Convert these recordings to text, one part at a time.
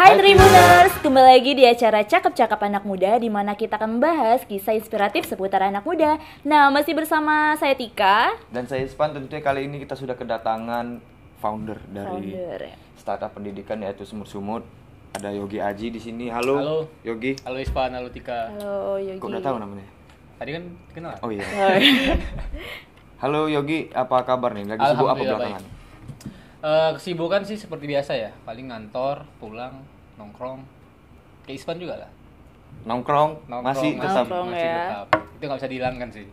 Hai Tribuners, kembali lagi di acara Cakep-Cakep Anak Muda di mana kita akan membahas kisah inspiratif seputar anak muda. Nah, masih bersama saya Tika, Dan saya Ispan tentunya kali ini kita sudah kedatangan founder dari founder. ya. startup pendidikan yaitu Sumut Sumut. Ada Yogi Aji di sini. Halo, Halo. Yogi. Halo Ispan, halo Tika. Halo Yogi. Kok udah tahu namanya? Tadi kan kenal. Oh iya. Oh, Halo Yogi, apa kabar nih? Lagi sibuk apa belakangan? Eh, kesibukan sih seperti biasa ya, paling ngantor, pulang, nongkrong. Kayak Ispan juga lah. Nongkrong, Nongkrong, masih tetap. Nongkrong. masih ya. tetap. Itu nggak bisa dihilangkan sih.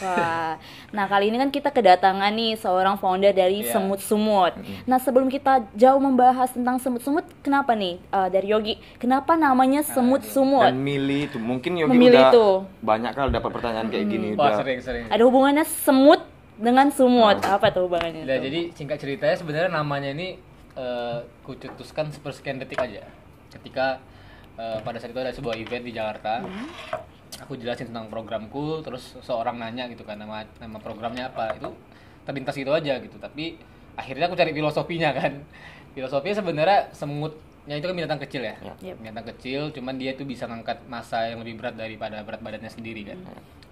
Wah, nah kali ini kan kita kedatangan nih seorang founder dari Iya. Semut Sumut. Nah sebelum kita jauh membahas tentang Semut Sumut, kenapa nih eh, dari Yogi? Kenapa namanya Semut Sumut? Dan milih itu mungkin Yogi Memilih udah itu. banyak kali dapat pertanyaan kayak gini. Wah Udah sering-sering. Ada hubungannya semut dengan sumut. Apa tuh hubungannya? Nah, jadi singkat ceritanya sebenarnya namanya ini eh, kucetuskan sepersekian detik aja. Ketika eh, pada saat itu ada sebuah event di Jakarta, aku jelasin tentang programku, terus seorang nanya gitu kan nama nama programnya apa, itu terlintas gitu aja gitu. Tapi akhirnya aku cari filosofinya kan. Filosofinya sebenarnya semutnya itu kan binatang kecil ya, Ya. Yep. binatang kecil, cuman dia itu bisa ngangkat massa yang lebih berat daripada berat badannya sendiri kan,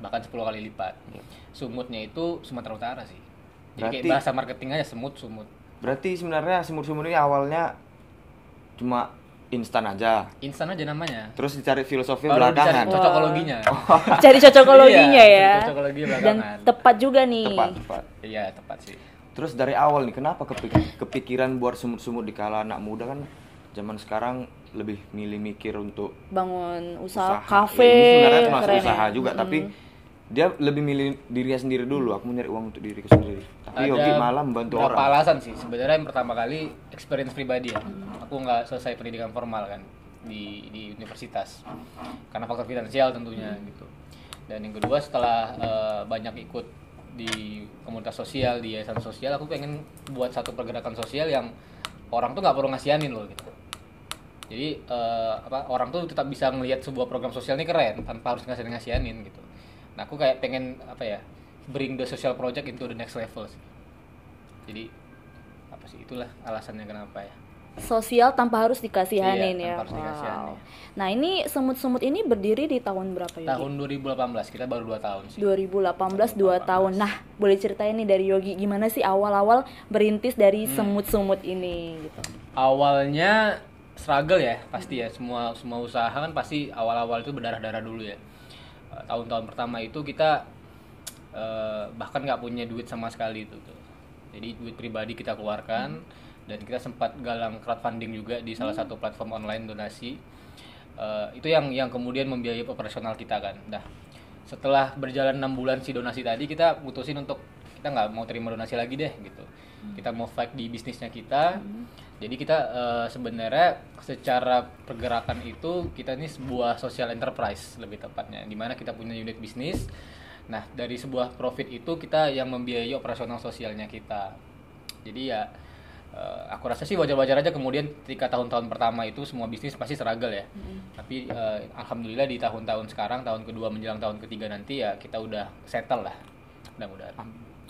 bahkan 10 kali lipat. Ya. Sumutnya itu Sumatera Utara sih. Jadi kayak Berarti- bahasa marketing aja semut sumut. Berarti sebenarnya Sumut ini awalnya cuma instan aja. Instan aja namanya. Terus dicari filosofi Baru dicari belakangan. cocokologinya. Cari cocokologinya Iya, ya. cari cocokologi Dan belakangan. tepat juga nih. Tepat, tepat. Iya, tepat sih. Terus dari awal nih, kenapa kepik- kepikiran buat sumut-sumut di kala anak muda kan zaman sekarang lebih milih mikir untuk Bangun usaha, usaha. kafe. Ya, ini sebenarnya termasuk ya. usaha juga, tapi dia lebih milih dirinya sendiri dulu. Aku mau nyari uang untuk diriku sendiri. Tapi Yogi malah membantu orang. alasan sih. Sebenarnya yang pertama kali experience pribadi ya. Aku nggak selesai pendidikan formal kan di di universitas. Karena faktor finansial tentunya gitu. Dan yang kedua setelah eh, banyak ikut di komunitas sosial, di yayasan sosial, aku pengen buat satu pergerakan sosial yang orang tuh nggak perlu ngasihanin loh gitu. Jadi eh, apa orang tuh tetap bisa melihat sebuah program sosial ini keren tanpa harus ngasih ngasihanin gitu. Nah aku kayak pengen apa ya bring the social project into the next level sih. Jadi apa sih itulah alasannya kenapa ya. Sosial tanpa harus dikasihanin Iya, ya. harus dikasihanin. Nah ini semut-semut ini berdiri di tahun berapa ya? Tahun 2018 kita baru 2 tahun sih. 2018 2 tahun. Nah, boleh ceritain nih dari Yogi gimana sih awal-awal berintis dari Hmm. semut-semut ini gitu. Awalnya struggle ya pasti ya semua semua usaha kan pasti awal-awal itu berdarah-darah dulu ya. Tahun-tahun pertama itu kita eh, bahkan nggak punya duit sama sekali itu tuh. Jadi duit pribadi kita keluarkan dan kita sempat galang crowdfunding juga di salah satu platform online donasi. Eh, itu yang yang kemudian membiayai operasional kita kan. Nah, setelah berjalan enam bulan si donasi tadi kita putusin untuk kita nggak mau terima donasi lagi deh gitu. Kita mau fight di bisnisnya kita. Jadi kita eh, sebenarnya secara pergerakan itu kita ini sebuah social enterprise lebih tepatnya, di mana kita punya unit bisnis. Nah dari sebuah profit itu kita yang membiayai operasional sosialnya kita. Jadi ya eh, aku rasa sih wajar-wajar aja kemudian ketika tahun-tahun pertama itu semua bisnis pasti struggle ya. Tapi eh, alhamdulillah di tahun-tahun sekarang tahun kedua menjelang tahun ketiga nanti ya kita udah settle lah. Mudah-mudahan.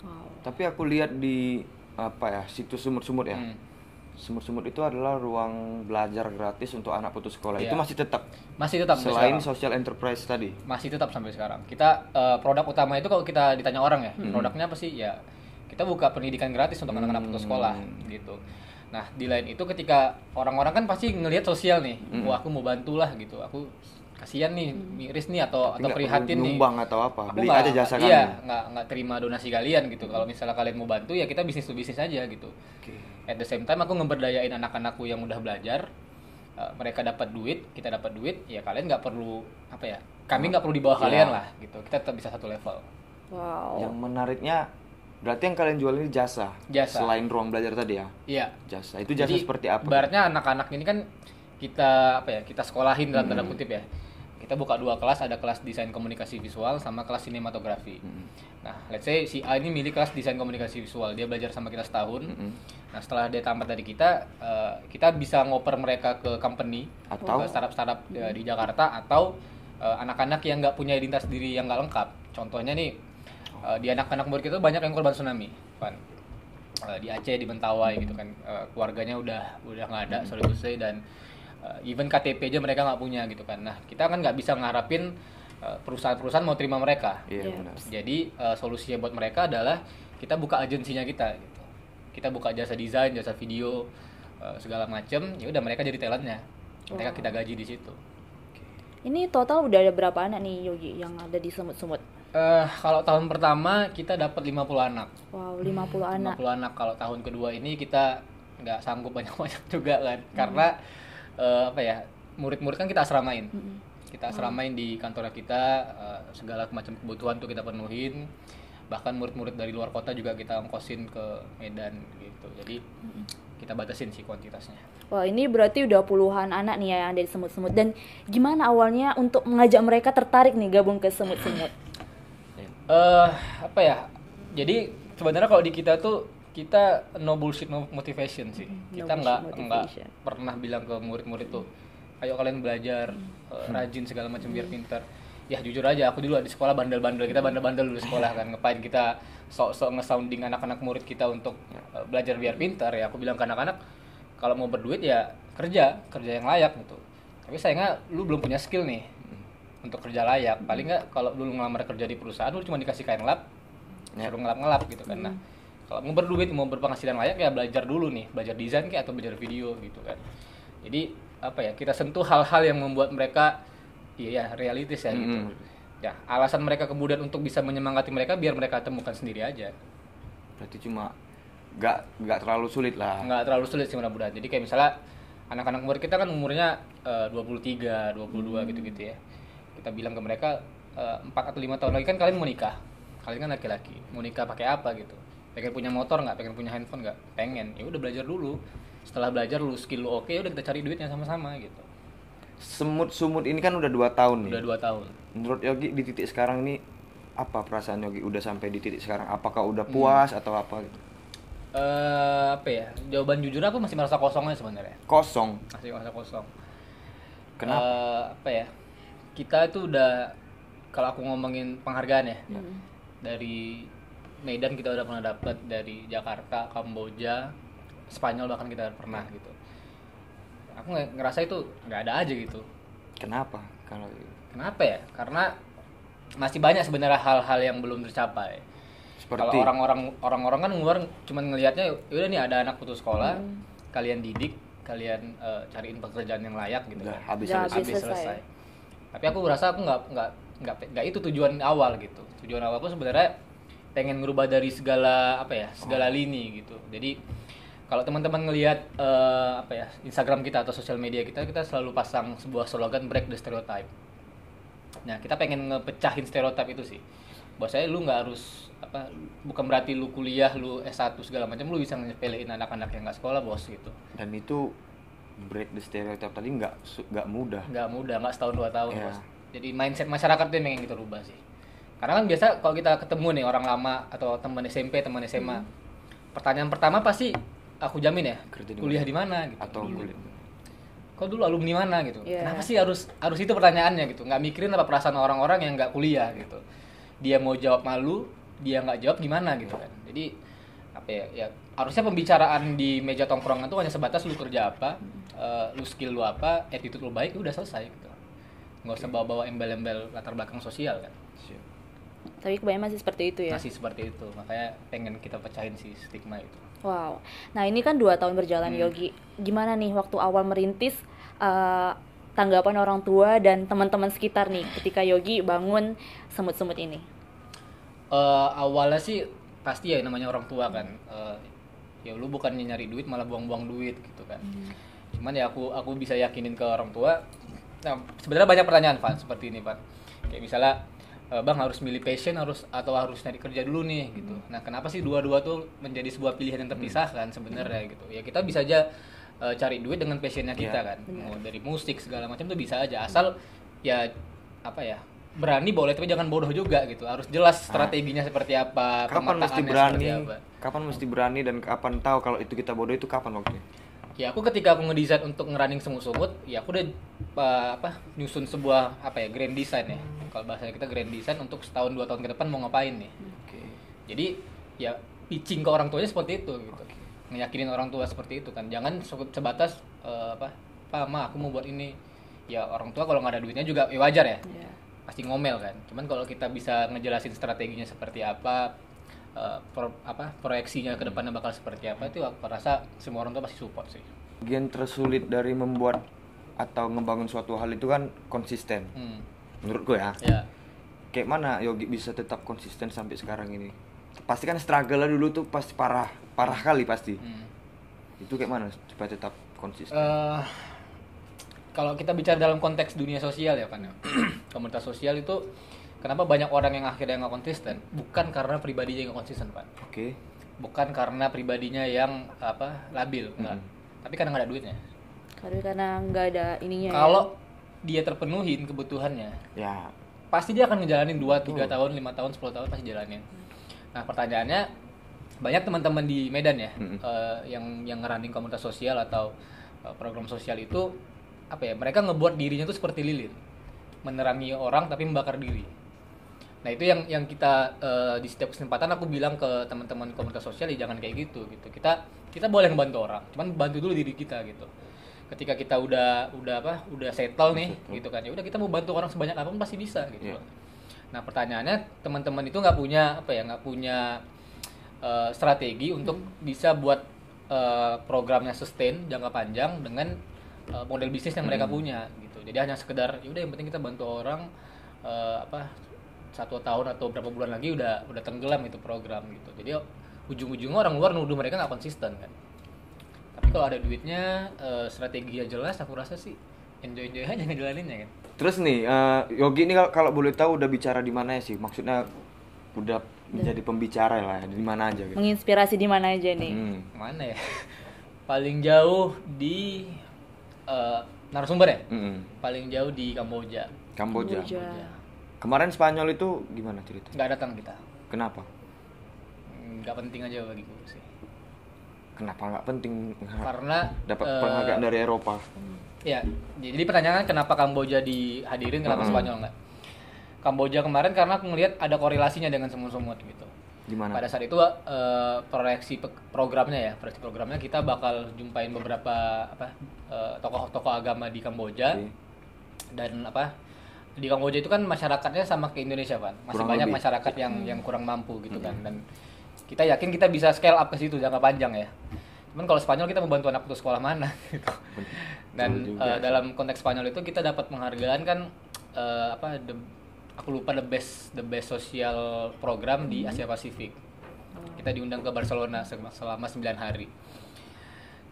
Wow. Tapi aku lihat di apa ya situs sumut-sumut ya. Hmm. Sumut-sumut itu adalah ruang belajar gratis untuk anak putus sekolah. Iya. Itu masih tetap Masih tetap selain sekarang. social enterprise tadi. masih tetap sampai sekarang. Kita eh, produk utama itu kalau kita ditanya orang ya, produknya apa sih? Ya kita buka pendidikan gratis untuk anak-anak putus sekolah gitu. Nah di lain itu ketika orang-orang kan pasti ngelihat sosial nih, wah aku mau bantu lah gitu, aku kasihan nih, miris nih atau atau Nggak prihatin nih. nyumbang atau apa. Aku Beli nggak- aja jasa Iya, kami. nggak nggak terima donasi kalian gitu. Kalau misalnya kalian mau bantu ya kita bisnis to bisnis aja gitu. Oke. At the same time aku ngeberdayain anak-anakku yang udah belajar, uh, mereka dapat duit, kita dapat duit, ya kalian nggak perlu apa ya? Kami nggak perlu di bawah Iya. kalian lah, gitu. Kita tetap bisa satu level. Wow. Yang menariknya berarti yang kalian jual ini jasa. Jasa. Selain ruang belajar tadi ya. Iya. Jasa. Itu jasa Jadi, seperti apa? Ibaratnya anak-anak ini kan kita apa ya? Kita sekolahin dalam Hmm. tanda kutip ya. Kita buka dua kelas, ada kelas desain komunikasi visual sama kelas sinematografi. Hmm. Nah, let's say si A ini milih kelas desain komunikasi visual, dia belajar sama kita setahun. Mm-mm. Nah, setelah dia tamat dari kita, eh, kita bisa ngoper mereka ke company Atau- ke startup-startup eh, di Jakarta atau eh, anak-anak yang nggak punya identitas diri yang nggak lengkap. Contohnya nih, eh, di anak-anak murid kita banyak yang korban tsunami, Van. Eh, di Aceh, di Mentawai gitu kan, keluarganya udah udah nggak ada, sorry to say, dan Eh, even KTP aja mereka nggak punya gitu kan nah kita kan nggak bisa ngarapin eh, perusahaan-perusahaan mau terima mereka Iya Iya. benar. jadi eh, solusinya buat mereka adalah kita buka agensinya kita gitu. Kita buka jasa desain, jasa video, eh, segala macem. Ya udah mereka jadi talentnya. Mereka Wow. kita gaji di situ. Ini total udah ada berapa anak nih Yogi yang ada di semut-semut? Eh kalau tahun pertama kita dapat 50 anak. Wow, 50 anak. 50 anak. Kalau tahun kedua ini kita nggak sanggup banyak-banyak juga kan. Karena eh, apa ya? Murid-murid kan kita asramain. Mm-mm. Kita asramain di kantor kita eh, segala macam kebutuhan tuh kita penuhin. Bahkan murid-murid dari luar kota juga kita ongkosin ke Medan gitu. Jadi kita batasin sih kuantitasnya. Wah, ini berarti udah puluhan anak nih ya yang ada di semut-semut. Dan gimana awalnya untuk mengajak mereka tertarik nih gabung ke semut-semut? eh apa ya? Jadi sebenarnya kalau di kita tuh kita no bullshit no motivation sih. no kita nggak bullshit nggak pernah bilang ke murid-murid tuh, ayo kalian belajar eh, rajin segala macam biar pintar. Ya jujur aja aku dulu di sekolah bandel-bandel. Kita bandel-bandel dulu di sekolah kan ngapain kita sok-sok nge-sounding anak-anak murid kita untuk eh, belajar biar pintar ya aku bilang ke anak-anak kalau mau berduit ya kerja kerja yang layak gitu. Tapi sayangnya lu belum punya skill nih untuk kerja layak. Paling nggak kalau dulu ngelamar kerja di perusahaan lu cuma dikasih kain lap Ya. suruh ngelap-ngelap gitu kan. Nah kalau mau berduit mau berpenghasilan layak ya belajar dulu nih. Belajar desain kayak atau belajar video gitu kan. Jadi apa ya kita sentuh hal-hal yang membuat mereka iya ya realistis ya gitu. Mm-mm. ya alasan mereka kemudian untuk bisa menyemangati mereka biar mereka temukan sendiri aja. Berarti cuma nggak nggak terlalu sulit lah. nggak terlalu sulit sih mudah-mudahan. Jadi kayak misalnya anak-anak umur kita kan umurnya eh, 23, 22 gitu-gitu ya. Kita bilang ke mereka eh, empat atau lima tahun lagi kan kalian mau nikah. Kalian kan laki-laki mau nikah pakai apa gitu pengen punya motor nggak pengen punya handphone nggak pengen ya udah belajar dulu setelah belajar lu skill lu oke udah kita cari duitnya sama-sama gitu Semut sumut ini kan udah dua tahun nih. udah dua tahun Menurut Yogi di titik sekarang ini apa perasaan Yogi udah sampai di titik sekarang? Apakah udah Hmm. puas atau apa? gitu? eh apa ya jawaban jujur aku masih merasa kosongnya sebenarnya Kosong. masih merasa kosong Kenapa? Eh, apa ya kita itu udah kalau aku ngomongin penghargaan ya Mm. dari Medan kita udah pernah dapat dari Jakarta Kamboja Spanyol bahkan kita pernah gitu aku nge- ngerasa itu nggak ada aja gitu Kenapa? Kalau kenapa ya karena masih banyak sebenarnya hal-hal yang belum tercapai kalau seperti orang-orang orang-orang kan luar cuman ngelihatnya udah nih ada anak putus sekolah kalian didik kalian eh, cariin pekerjaan yang layak gitu udah kan habis Udah habis. habis. selesai. selesai. Tapi aku rasa aku nggak nggak nggak nggak itu tujuan awal gitu. Tujuan awal aku sebenarnya pengen ngerubah dari segala apa ya segala lini gitu. Jadi kalau teman-teman ngelihat eh, apa ya Instagram kita atau sosial media kita kita selalu pasang sebuah slogan break the stereotype. Nah kita pengen ngepecahin stereotip itu sih. Buat saya lu nggak harus apa bukan berarti lu kuliah lu S1 segala macam lu bisa nyepelein anak-anak yang nggak sekolah bos gitu. Dan itu break the stereotype tadi nggak nggak mudah. nggak mudah nggak setahun dua tahun Iya. bos jadi mindset masyarakat tuh yang pengen kita rubah sih karena kan biasa kalau kita ketemu nih orang lama atau teman SMP teman SMA Hmm. pertanyaan pertama pasti aku jamin ya Kerja di kuliah di mana gitu. Atau kulit. kau dulu alumni mana gitu? Iya. kenapa sih harus harus itu pertanyaannya gitu? Nggak mikirin apa perasaan orang-orang yang nggak kuliah gitu. Dia mau jawab malu dia nggak jawab gimana gitu kan. Jadi apa ya, ya harusnya pembicaraan di meja tongkrongan tuh hanya sebatas lu kerja apa eh, lu skill lu apa attitude lu baik udah selesai gitu. Nggak usah bawa-bawa embel-embel latar belakang sosial kan. Siap. Tapi kebanyakan masih seperti itu ya. masih seperti itu makanya pengen kita pecahin si stigma itu Wow. Nah ini kan dua tahun berjalan Hmm. Yogi. Gimana nih waktu awal merintis eh, tanggapan orang tua dan teman-teman sekitar nih ketika Yogi bangun semut-semut ini? Eh, awalnya sih pasti ya namanya orang tua kan Eh, ya lu bukannya nyari duit malah buang-buang duit gitu kan cuman ya aku aku bisa yakinin ke orang tua nah sebenarnya banyak pertanyaan Pak seperti ini Pak kayak misalnya bang harus milih passion harus atau harus nyari kerja dulu nih gitu nah kenapa sih dua-dua tuh menjadi sebuah pilihan yang terpisahkan sebenarnya gitu ya kita bisa aja eh, cari duit dengan passionnya kita Iya. kan mau dari musik segala macam tuh bisa aja asal ya apa ya berani boleh tapi jangan bodoh juga gitu harus jelas strateginya seperti apa Kapan mesti berani? apa. Kapan mesti berani dan kapan tahu kalau itu kita bodoh itu kapan waktunya? Ya aku ketika aku ngedesain untuk ngerunning semut-semut ya aku udah uh, apa nyusun sebuah apa ya grand design ya. Kalau bahasa kita grand design untuk setahun dua tahun ke depan mau ngapain nih. Oke. jadi ya pitching ke orang tuanya seperti itu gitu. Ngeyakinin orang tua seperti itu kan. Jangan se- sebatas uh, apa apa ma aku mau buat ini. Ya orang tua kalau nggak ada duitnya juga ya wajar ya. Iya. pasti ngomel kan. Cuman kalau kita bisa ngejelasin strateginya seperti apa eh, pro- apa proyeksinya ke depannya bakal seperti apa itu aku rasa semua orang tua pasti support sih. Bagian tersulit dari membuat atau ngebangun suatu hal itu kan konsisten. Hmm. menurutku ya. Ya. Kayak mana Yogi bisa tetap konsisten sampai sekarang ini? Pasti kan struggle dulu tuh pasti parah parah kali pasti. Hmm. itu kayak mana supaya tetap konsisten? Eh, kalau kita bicara dalam konteks dunia sosial ya kan ya. Komunitas sosial itu kenapa banyak orang yang akhirnya nggak konsisten bukan karena pribadinya yang nggak konsisten pak oke bukan karena pribadinya yang apa labil enggak Mm. tapi karena nggak ada duitnya Karena karena nggak ada ininya. ya. kalau dia terpenuhin kebutuhannya ya pasti dia akan ngejalanin 2, 3 tahun, 5 tahun, 10 tahun pasti jalanin. Nah, pertanyaannya banyak teman-teman di Medan ya Mm-mm. eh, yang yang ngerunning komunitas sosial atau eh, program sosial itu apa ya? Mereka ngebuat dirinya tuh seperti lilin. Menerangi orang tapi membakar diri. Nah, itu yang yang kita eh, di setiap kesempatan aku bilang ke teman-teman komunitas sosial ya jangan kayak gitu gitu. Kita kita boleh ngebantu orang, cuman bantu dulu diri kita gitu. Ketika kita udah udah apa? Udah settle nih gitu kan. Ya udah kita mau bantu orang sebanyak apa pun pasti bisa gitu. Iya. Nah pertanyaannya teman-teman itu nggak punya apa ya nggak punya eh, strategi untuk bisa buat eh, programnya sustain jangka panjang dengan eh, model bisnis yang mereka punya gitu. Jadi hanya sekedar ya udah yang penting kita bantu orang eh, apa satu tahun atau berapa bulan lagi udah udah tenggelam itu program gitu. Jadi ujung-ujungnya orang luar nuduh mereka nggak konsisten kan. Tapi kalau ada duitnya eh, strateginya jelas aku rasa sih enjoy enjoy aja ngejalaninnya kan. terus nih eh, Yogi ini kalau, kalau boleh tahu udah bicara di mana ya sih maksudnya udah menjadi pembicara lah ya, di mana aja gitu menginspirasi di mana aja nih. Hmm. mana ya paling jauh di eh, narasumber ya Mm-mm. paling jauh di Kamboja Kamboja. Kamboja. Kemarin Spanyol itu gimana cerita? Nggak datang kita. Kenapa? Nggak penting aja bagiku sih. Kenapa nggak penting? Karena dapat eh, penghargaan dari Eropa. Ya jadi pertanyaan kenapa Kamboja dihadirin kenapa Mm-mm. Spanyol nggak? Kamboja kemarin karena aku ngelihat ada korelasinya dengan semut-semut gitu. Gimana? Pada saat itu eh, proyeksi programnya ya proyeksi programnya kita bakal jumpain beberapa apa eh, tokoh-tokoh agama di Kamboja Oke. dan apa di Kamboja itu kan masyarakatnya sama ke Indonesia kan masih Kurang banyak lebih. masyarakat yang yang kurang mampu gitu kan. Dan kita yakin kita bisa scale up ke situ jangka panjang ya. Cuman kalau Spanyol kita mau bantu anak putus sekolah mana gitu. Dan sih. dalam konteks Spanyol itu kita dapat penghargaan kan eh, apa the, aku lupa the best the best social program di Asia Pasifik. Kita diundang ke Barcelona selama selama 9 hari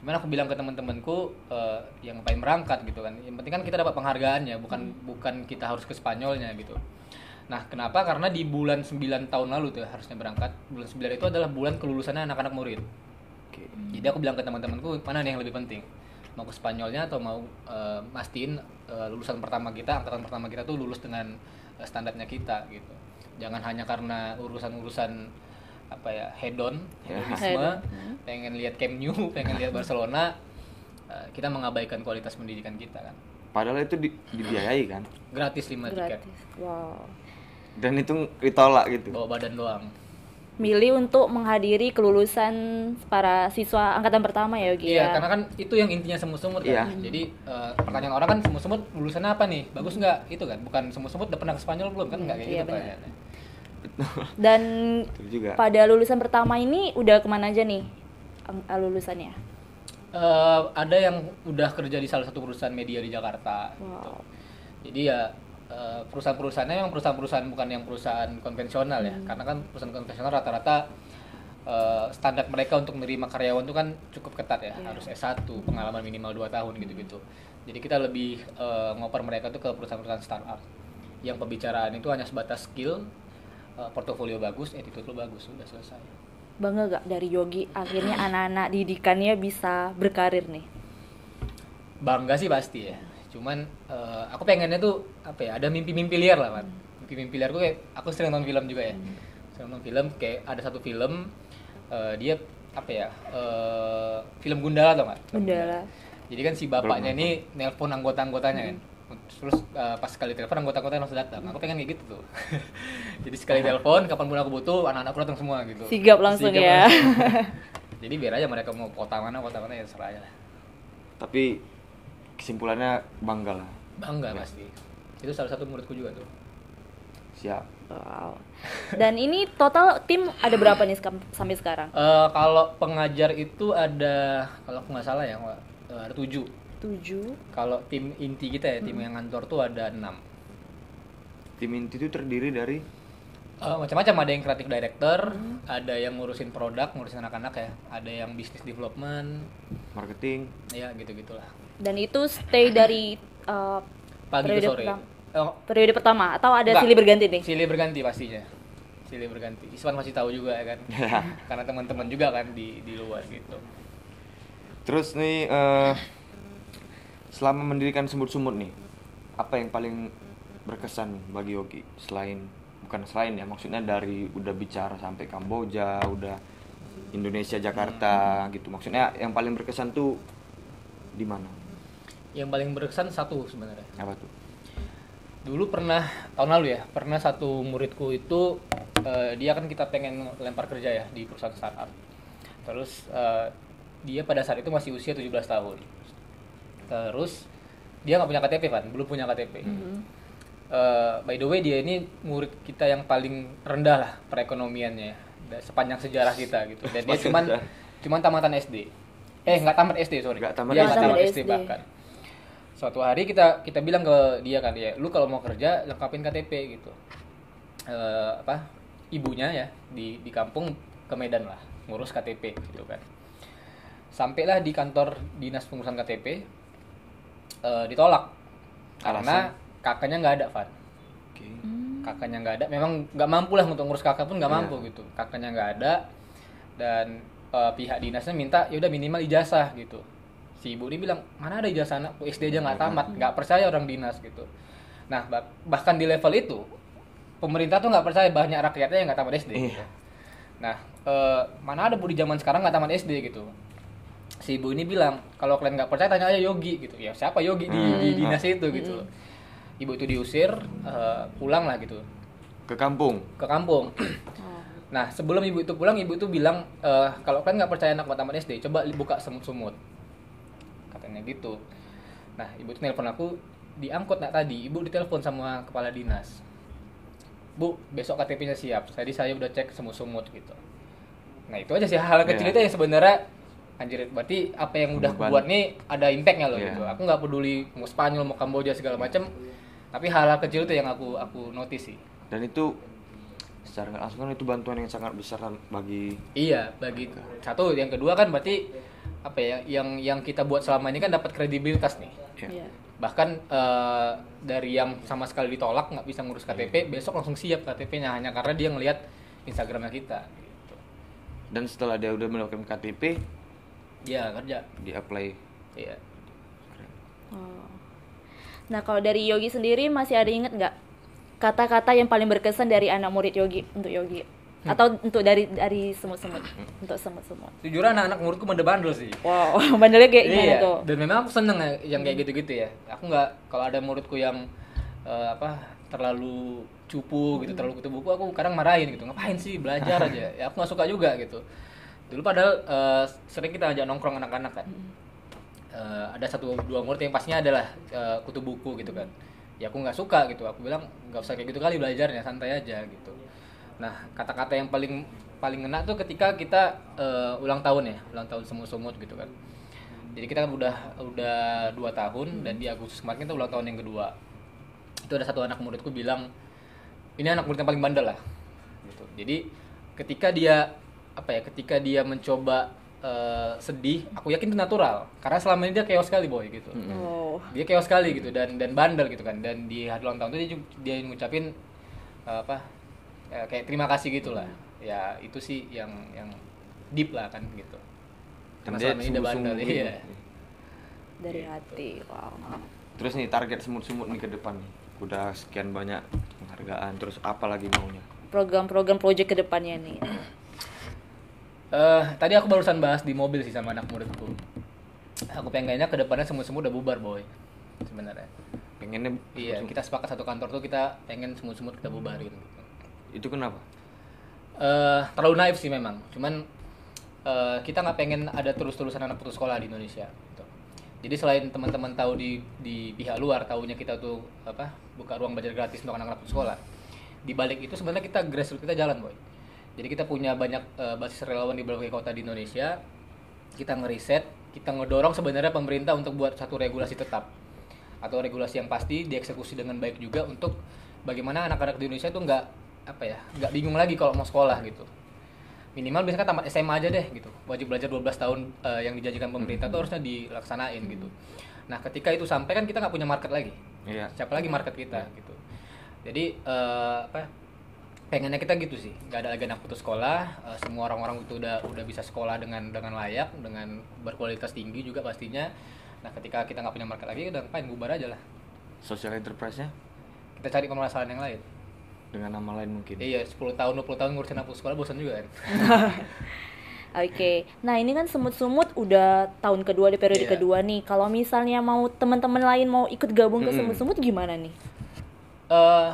cuman aku bilang ke teman-temanku eh, yang ngapain berangkat gitu kan. Yang penting kan kita dapat penghargaannya bukan bukan kita harus ke Spanyolnya gitu. Nah kenapa? Karena di bulan 9 tahun lalu tuh harusnya berangkat bulan 9 itu adalah bulan kelulusannya anak-anak murid. Oke. jadi aku bilang ke teman-temanku mana nih yang lebih penting? Mau ke Spanyolnya atau mau eh, mastiin eh, lulusan pertama kita angkatan pertama kita tuh lulus dengan eh, standarnya kita gitu. Jangan hanya karena urusan-urusan apa ya hedon hedonisme Hedon. pengen lihat Camp Nou pengen lihat Barcelona eh, kita mengabaikan kualitas pendidikan kita kan padahal itu di- dibiayai kan gratis lima tiket Gratis. Wow. dan itu ditolak gitu bawa badan doang Milih untuk menghadiri kelulusan para siswa angkatan pertama ya Yogi Iya, ya. karena kan itu yang intinya semut-semut Iya. kan. Jadi eh, pertanyaan orang kan semut-semut lulusannya apa nih? Bagus nggak? Itu kan, bukan semut-semut udah pernah ke Spanyol belum kan? Nggak kayak Iya, gitu benar. pertanyaannya. Dan juga pada lulusan pertama ini udah ke mana aja nih ang- lulusannya? Eh, ada yang udah kerja di salah satu perusahaan media di Jakarta. gitu. Wow. Jadi ya eh, perusahaan-perusahaannya yang perusahaan-perusahaan bukan yang perusahaan konvensional Hmm. ya. Karena kan perusahaan konvensional rata-rata eh, standar mereka untuk menerima karyawan itu kan cukup ketat ya. Iya. Harus S1, pengalaman minimal 2 tahun gitu-gitu. Jadi kita lebih eh, ngoper mereka tuh ke perusahaan-perusahaan startup. Yang pembicaraan itu hanya sebatas skill, eh, portofolio bagus, attitude lo bagus, sudah selesai. Bangga gak dari Yogi akhirnya anak-anak didikannya bisa berkarir nih? bangga sih pasti ya cuman eh, aku pengennya tuh apa ya ada mimpi-mimpi liar lah kan mimpi-mimpi liar gue kayak aku sering nonton film juga ya sering nonton film kayak ada satu film eh, dia apa ya eh, film Gundala tau nggak Film Gundala. jadi kan si bapaknya ini nelpon anggota-anggotanya kan terus eh, pas sekali telepon anggota-anggotanya langsung datang. Aku pengen kayak gitu tuh. Jadi sekali telepon kapan pun aku butuh anak-anakku datang semua gitu. Sigap langsung Sigap ya. langsung. jadi biar aja mereka mau kota mana kota mana ya serah aja lah. Tapi kesimpulannya bangga lah. Bangga pasti. Itu salah satu muridku juga tuh. Siap. Wow. Dan ini total tim ada berapa nih sampai sekarang? Eh, kalau pengajar itu ada kalau aku nggak salah ya eh, ada tujuh Tujuh. kalau tim inti kita ya tim yang kantor tuh ada enam. Tim inti itu terdiri dari? Eh, macam-macam. Ada yang kreatif director ada yang ngurusin produk ngurusin anak-anak ya. Ada yang bisnis development. Marketing. Ya gitu gitulah Dan itu stay dari uh, pagi ke Periode sore. pertama. Oh, periode pertama. Atau ada Enggak. silih berganti nih? silih berganti pastinya. Silih berganti. Iswan masih tahu juga ya kan? Karena teman-teman juga kan di di luar gitu. Terus nih eh, selama mendirikan semut-semut nih apa yang paling berkesan bagi Yogi? Selain bukan selain ya maksudnya dari udah bicara sampai Kamboja udah Indonesia Jakarta gitu. Maksudnya yang paling berkesan tuh di mana? Yang paling berkesan satu sebenarnya. Apa tuh? Dulu pernah tahun lalu ya pernah satu muridku itu eh, dia kan kita pengen lempar kerja ya di perusahaan startup. Terus eh, dia pada saat itu masih usia 17 tahun terus dia nggak punya KTP kan belum punya KTP Eh, by the way dia ini murid kita yang paling rendah lah perekonomiannya sepanjang sejarah kita gitu. Dan dia cuman cuman tamatan SD eh nggak tamat SD sorry. Nggak tamat dia nggak tamat SD SD. bahkan. Suatu hari kita kita bilang ke dia kan ya lu kalau mau kerja lengkapin KTP gitu. Eh, apa ibunya ya di di kampung ke Medan lah ngurus KTP gitu kan. Sampailah di kantor dinas pengurusan KTP eh, ditolak. Karena kakaknya nggak ada Van oke. Kakaknya nggak ada. Memang nggak mampu lah untuk ngurus kakak pun nggak Iya. mampu gitu. Kakaknya nggak ada dan eh, pihak dinasnya minta ya udah minimal ijazah gitu. Si ibu ini bilang mana ada ijazah anakku SD aja nggak tamat nggak percaya orang dinas gitu. Nah bah- bahkan di level itu pemerintah tuh nggak percaya banyak rakyatnya yang nggak tamat SD Iya. nah eh, mana ada bu di zaman sekarang nggak tamat SD gitu si ibu ini bilang kalau kalian nggak percaya tanya aja Yogi gitu. Ya siapa Yogi di, di Hmm. dinas itu? Gitu. Loh. ibu itu diusir eh, pulang lah gitu. Ke kampung? Ke kampung. Nah sebelum ibu itu pulang ibu itu bilang eh, kalau kalian nggak percaya anak mau tamat SD coba buka semut-semut. Katanya gitu. Nah ibu itu nelpon aku diangkut nak tadi. Ibu ditelepon sama kepala dinas. Bu besok KTP-nya siap. Tadi saya udah cek semut-semut gitu. Nah itu aja sih hal kecil Ya. itu yang sebenarnya anjir berarti apa yang udah Beban. buat nih ada impactnya loh Ya. gitu aku nggak peduli mau Spanyol mau Kamboja segala macam tapi hal-hal kecil itu yang aku aku notice sih dan itu secara nggak langsung kan itu bantuan yang sangat besar kan bagi Iya, bagi satu, yang kedua kan berarti apa ya, yang yang kita buat selama ini kan dapat kredibilitas nih. ya, Iya. Bahkan eh, dari yang sama sekali ditolak nggak bisa ngurus KTP, besok langsung siap KTP-nya hanya karena dia ngelihat Instagramnya kita. Gitu. dan setelah dia udah melakukan KTP Iya kerja. di apply Iya. Oh. Nah kalau dari Yogi sendiri masih ada inget nggak kata-kata yang paling berkesan dari anak murid Yogi untuk Yogi atau untuk dari dari semut-semut untuk semut-semut. Jujur anak-anak muridku mende bandel sih. Wow, bandelnya kayak gimana Iya. tuh? Dan memang aku seneng ya yang kayak gitu-gitu ya. Aku nggak kalau ada muridku yang eh, apa terlalu cupu gitu, terlalu kutu buku, aku kadang marahin gitu. Ngapain sih belajar aja? Ya aku nggak suka juga gitu. Dulu padahal eh, sering kita ajak nongkrong anak-anak kan. Eh, ada satu dua murid yang pastinya adalah eh, kutu buku gitu kan. Ya aku nggak suka gitu. Aku bilang nggak usah kayak gitu kali belajarnya, santai aja gitu. Nah kata-kata yang paling paling ngena tuh ketika kita eh, ulang tahun ya, ulang tahun semut-semut gitu kan. Jadi kita kan udah udah dua tahun dan di Agustus kemarin kita ulang tahun yang kedua. Itu ada satu anak muridku bilang ini anak murid yang paling bandel lah. Gitu. Jadi ketika dia apa ya, ketika dia mencoba eh, sedih, aku yakin itu natural karena selama ini dia chaos sekali boy gitu. Oh. Dia chaos sekali gitu dan dan bandel gitu kan dan di hari ulang tahun itu dia, dia ngucapin eh, apa eh, kayak terima kasih gitulah. Ya itu sih yang yang deep lah kan gitu. dan Karena dia selama ini dia bandel sungguh-sungguh iya. gitu. Dari hati. Wow. terus nih target semut-semut nih ke depan nih udah sekian banyak penghargaan terus apa lagi maunya Program-program project ke depannya nih. Eh, tadi aku barusan bahas di mobil sih sama anak muridku. Aku pengennya ke depannya semut-semut udah bubar boy. Sebenarnya. pengennya Iya, kita sepakat satu kantor tuh kita pengen semut-semut kita bubarin. gitu. itu kenapa Eh, terlalu naif sih memang. Cuman eh, kita nggak pengen ada terus-terusan anak putus sekolah di Indonesia. Gitu. Jadi selain teman-teman tahu di di pihak luar tahunya kita tuh apa buka ruang belajar gratis untuk anak-anak putus sekolah. Di balik itu sebenarnya kita grassroots kita jalan, boy. Jadi kita punya banyak eh, basis relawan di berbagai kota di Indonesia. Kita ngeriset, kita ngedorong sebenarnya pemerintah untuk buat satu regulasi tetap. Atau regulasi yang pasti dieksekusi dengan baik juga untuk bagaimana anak-anak di Indonesia itu nggak apa ya nggak bingung lagi kalau mau sekolah gitu. Minimal biasanya kan tamat SMA aja deh gitu. Wajib belajar 12 tahun eh, yang dijanjikan pemerintah itu harusnya dilaksanain gitu. Nah ketika itu sampai kan kita nggak punya market lagi. Iya. siapa lagi market kita gitu. Jadi eh, apa pengennya kita gitu sih nggak ada lagi anak putus sekolah eh, semua orang-orang itu udah udah bisa sekolah dengan dengan layak dengan berkualitas tinggi juga pastinya nah ketika kita nggak punya market lagi udah ngapain bubar aja lah Social enterprise-nya kita cari permasalahan yang lain dengan nama lain mungkin. iya 10 tahun 20 tahun ngurusin anak putus sekolah bosan juga kan Oke, nah ini kan semut-sumut udah tahun kedua di periode Iya. kedua nih. Kalau misalnya mau teman-teman lain mau ikut gabung ke Mm-mm. semut-sumut gimana nih? eh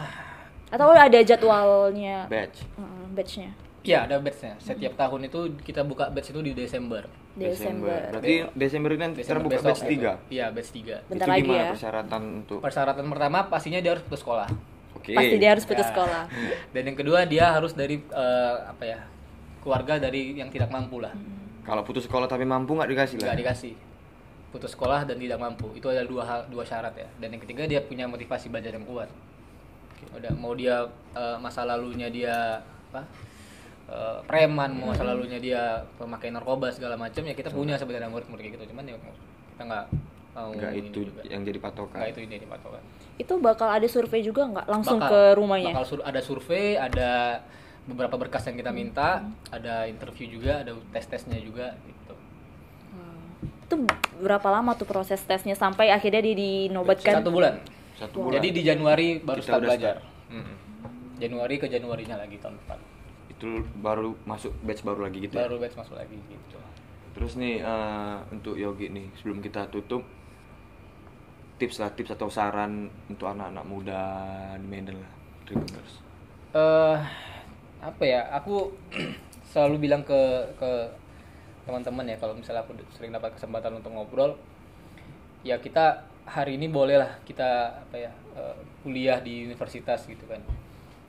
Atau ada jadwalnya? Batch. Heeh, batch-nya ya ada batchnya setiap tahun itu kita buka batch itu di Desember Desember. Berarti Desember ini nanti Desember terbuka besok batch. 3. iya batch 3 Bentar itu lagi gimana ya. persyaratan untuk persyaratan pertama pastinya dia harus putus sekolah Oke. Pasti dia harus putus Ya. sekolah. dan yang kedua dia harus dari eh, apa ya keluarga dari yang tidak mampu lah Kalau putus sekolah tapi mampu nggak dikasih lah. nggak dikasih putus sekolah dan tidak mampu itu adalah dua hal dua syarat ya dan yang ketiga dia punya motivasi belajar yang kuat udah mau dia eh, masa lalunya dia apa eh, preman mau masa lalunya dia pemakai narkoba segala macam ya kita punya sebenarnya murid-murid kayak gitu. Cuman ya kita nggak mau Nggak itu juga. yang jadi patokan. nggak itu ini patokan. Itu bakal ada survei juga nggak? Langsung Bakal- ke rumahnya? bakal sur- ada survei ada beberapa berkas yang kita minta ada interview juga ada tes tesnya juga gitu. Itu berapa lama tuh proses tesnya sampai akhirnya dia dinobatkan? satu bulan Satu bulan. jadi di Januari baru Kita start belajar start. Mm-mm. Januari ke Januarinya lagi tahun depan Itu baru masuk batch baru lagi gitu. ya? baru batch masuk lagi gitu Terus nih eh, untuk Yogi nih sebelum kita tutup tips lah tips atau saran untuk anak-anak muda di Medan lah Tribuners. eh apa ya aku selalu bilang ke ke teman-teman ya kalau misalnya aku sering dapat kesempatan untuk ngobrol ya kita hari ini boleh lah kita apa ya eh, kuliah di universitas gitu kan.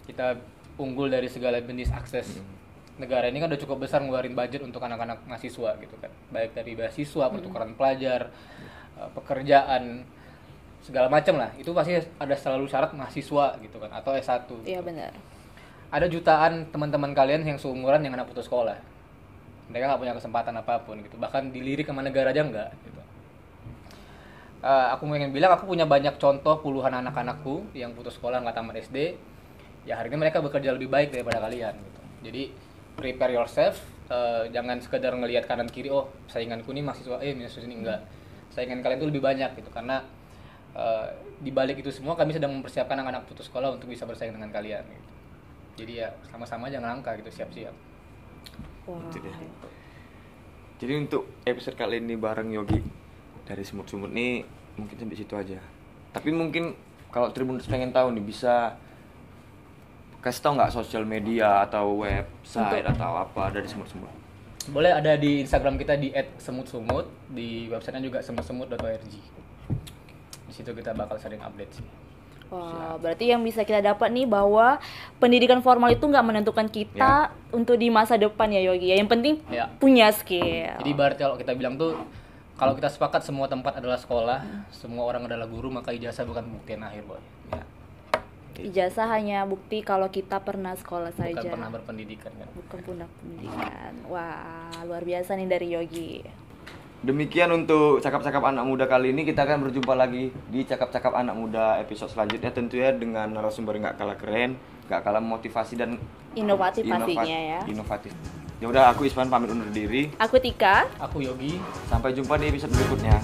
Kita unggul dari segala jenis akses negara. Ini kan udah cukup besar ngeluarin budget untuk anak-anak mahasiswa gitu kan. Baik dari beasiswa pertukaran pelajar eh, pekerjaan segala macam lah. Itu pasti ada selalu syarat mahasiswa gitu kan atau S1 Iya benar. ada jutaan teman-teman kalian yang seumuran yang anak putus sekolah. Mereka nggak punya kesempatan apa pun gitu. Bahkan dilirik sama negara aja enggak gitu Eh, aku pengen bilang aku punya banyak contoh puluhan anak-anakku yang putus sekolah nggak tamat SD ya hari ini mereka bekerja lebih baik daripada kalian gitu. Jadi prepare yourself. Eh, jangan sekedar ngelihat kanan kiri oh sainganku nih mahasiswa eh mahasiswa ini enggak. Saingan kalian tuh lebih banyak gitu. Karena eh, di balik itu semua kami sedang mempersiapkan anak-anak putus sekolah untuk bisa bersaing dengan kalian gitu. Jadi ya sama-sama jangan langkah gitu. Siap-siap. Wah. Itu dia. Jadi untuk episode kali ini bareng Yogi dari semut-semut nih mungkin sampai situ aja. Tapi mungkin kalau Tribuners pengen tahu nih bisa kasih tahu nggak sosial media atau website atau apa dari semut-semut. boleh ada di Instagram kita di @semutsumut di websitenya juga semutsemut.org di situ kita bakal sering update sih Wah, berarti yang bisa kita dapat nih bahwa pendidikan formal itu nggak menentukan kita untuk di masa depan ya Yogi. ya. Yang penting Ya. punya skill. Jadi berarti kalau kita bilang tuh kalau kita sepakat semua tempat adalah sekolah, semua orang adalah guru, maka ijazah bukan pembuktian akhir, boy. Ya, Ijazah hanya bukti kalau kita pernah sekolah bukan saja. pernah berpendidikan kan. Bukan pundak pendidikan. Wah, luar biasa nih dari Yogi. Demikian untuk cakap-cakap anak muda kali ini kita akan berjumpa lagi di cakap-cakap anak muda episode selanjutnya tentunya dengan narasumber nggak kalah keren, nggak kalah motivasi dan Inovatif inovat- pastinya ya. Inovatif. Ya udah aku Isman pamit undur diri. Aku Tika. Aku Yogi, Sampai jumpa di episode berikutnya.